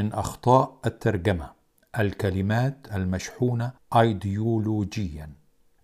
من أخطاء الترجمة الكلمات المشحونة أيديولوجيا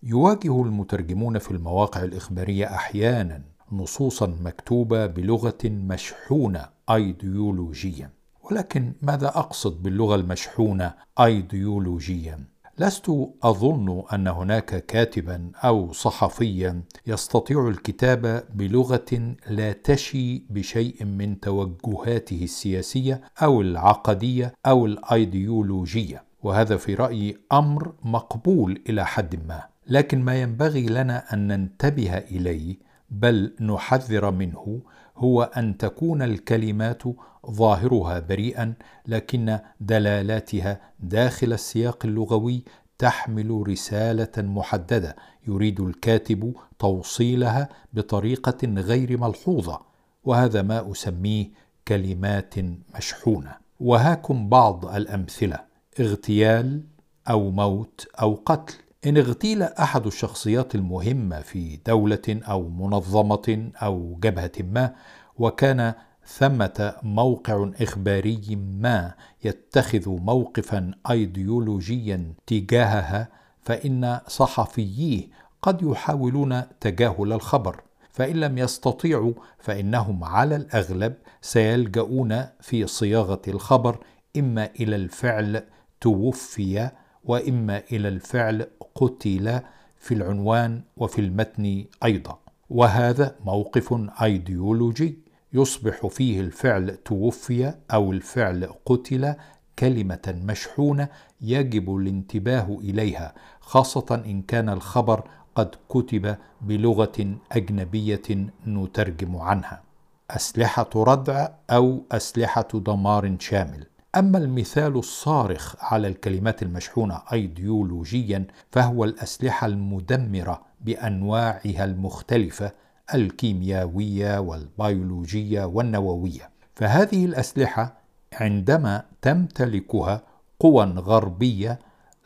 يواجه المترجمون في المواقع الإخبارية أحيانا نصوصا مكتوبة بلغة مشحونة أيديولوجيا ولكن ماذا أقصد باللغة المشحونة أيديولوجيا؟ لست أظن أن هناك كاتبا أو صحفيا يستطيع الكتابه بلغة لا تشي بشيء من توجهاته السياسية أو العقدية أو الأيديولوجية وهذا في رأيي أمر مقبول إلى حد ما. لكن ما ينبغي لنا أن ننتبه إليه بل نحذر منه هو أن تكون الكلمات ظاهرها بريئا لكن دلالاتها داخل السياق اللغوي تحمل رسالة محددة يريد الكاتب توصيلها بطريقة غير ملحوظة وهذا ما أسميه كلمات مشحونة. وهاكم بعض الأمثلة اغتيال أو موت أو قتل. إن اغتيل أحد الشخصيات المهمة في دولة أو منظمة أو جبهة ما وكان ثمة موقع إخباري ما يتخذ موقفا ايديولوجيا تجاهها فإن صحفييه قد يحاولون تجاهل الخبر. فإن لم يستطيعوا فإنهم على الأغلب سيلجؤون في صياغة الخبر إما إلى الفعل توفي وإما إلى الفعل قتل في العنوان وفي المتن أيضا. وهذا موقف ايديولوجي يصبح فيه الفعل توفي أو الفعل قتل كلمة مشحونة يجب الانتباه إليها خاصة إن كان الخبر قد كتب بلغة أجنبية نترجم عنها. أسلحة ردع أو أسلحة دمار شامل. أما المثال الصارخ على الكلمات المشحونة ايديولوجيا فهو الأسلحة المدمرة بأنواعها المختلفة الكيميائيه والبيولوجية والنووية. فهذه الأسلحة عندما تمتلكها قوى غربية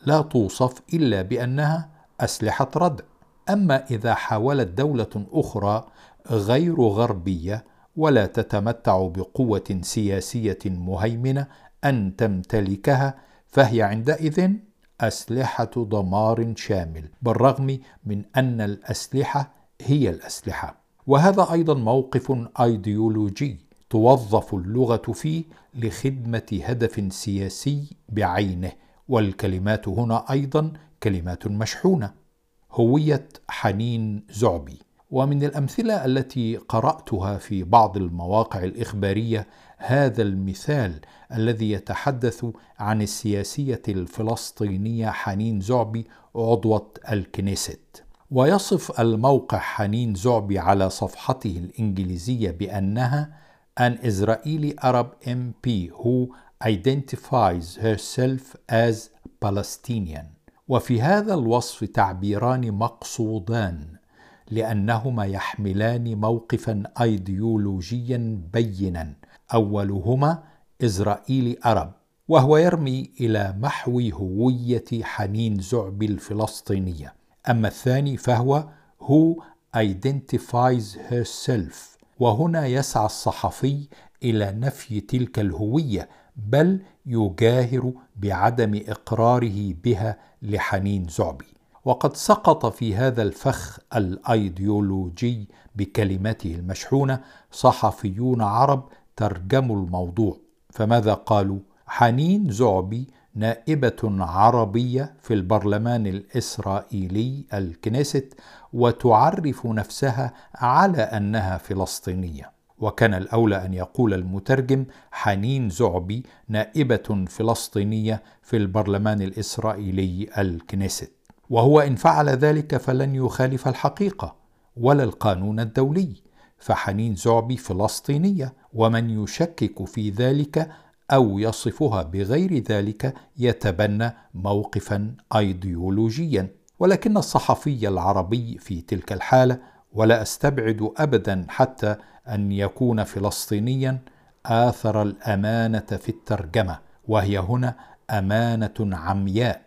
لا توصف إلا بأنها أسلحة ردع أما إذا حاولت دولة أخرى غير غربية ولا تتمتع بقوة سياسية مهيمنة أن تمتلكها فهي عندئذ أسلحة دمار شامل بالرغم من أن الأسلحة هي الأسلحة. وهذا أيضا موقف أيديولوجي توظف اللغة فيه لخدمة هدف سياسي بعينه والكلمات هنا أيضا كلمات مشحونة. هوية حنين زعبي. ومن الأمثلة التي قرأتها في بعض المواقع الإخبارية هذا المثال الذي يتحدث عن السياسية الفلسطينية حنين زعبي عضوة الكنيست. ويصف الموقع حنين زعبي على صفحته الإنجليزية بأنها an Israeli Arab MP who identifies herself as Palestinian وفي هذا الوصف تعبيران مقصودان لأنهما يحملان موقفا أيديولوجيا بينا. أولهما إسرائيلي أرب وهو يرمي إلى محو هوية حنين زعبي الفلسطينية. أما الثاني فهو who identifies herself وهنا يسعى الصحفي إلى نفي تلك الهوية بل يجاهر بعدم إقراره بها لحنين زعبي. وقد سقط في هذا الفخ الأيديولوجي بكلماته المشحونة صحفيون عرب ترجموا الموضوع. فماذا قالوا؟ حنين زعبي نائبة عربية في البرلمان الإسرائيلي الكنيست وتعرف نفسها على أنها فلسطينية. وكان الأولى أن يقول المترجم حنين زعبي نائبة فلسطينية في البرلمان الإسرائيلي الكنيست. وهو إن فعل ذلك فلن يخالف الحقيقة ولا القانون الدولي. فحنين زعبي فلسطينية ومن يشكك في ذلك أو يصفها بغير ذلك يتبنى موقفا ايديولوجيا. ولكن الصحفي العربي في تلك الحالة ولا أستبعد ابدا حتى أن يكون فلسطينيا آثر الأمانة في الترجمة وهي هنا أمانة عمياء.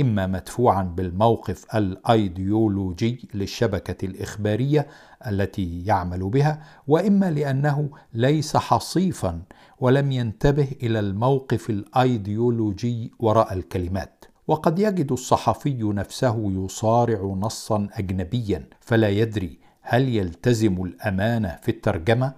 إما مدفوعا بالموقف الأيديولوجي للشبكة الإخبارية التي يعمل بها وإما لأنه ليس حصيفا ولم ينتبه إلى الموقف الأيديولوجي وراء الكلمات. وقد يجد الصحفي نفسه يصارع نصا اجنبيا فلا يدري هل يلتزم الأمانة في الترجمة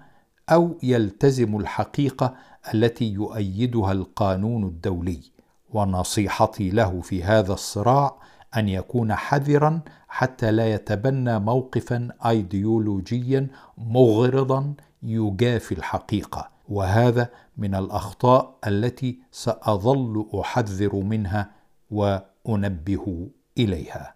أو يلتزم الحقيقة التي يؤيدها القانون الدولي. ونصيحتي له في هذا الصراع أن يكون حذرا حتى لا يتبنى موقفا ايديولوجيا مغرضا يجافي الحقيقة. وهذا من الأخطاء التي سأظل أحذر منها وأنبه إليها.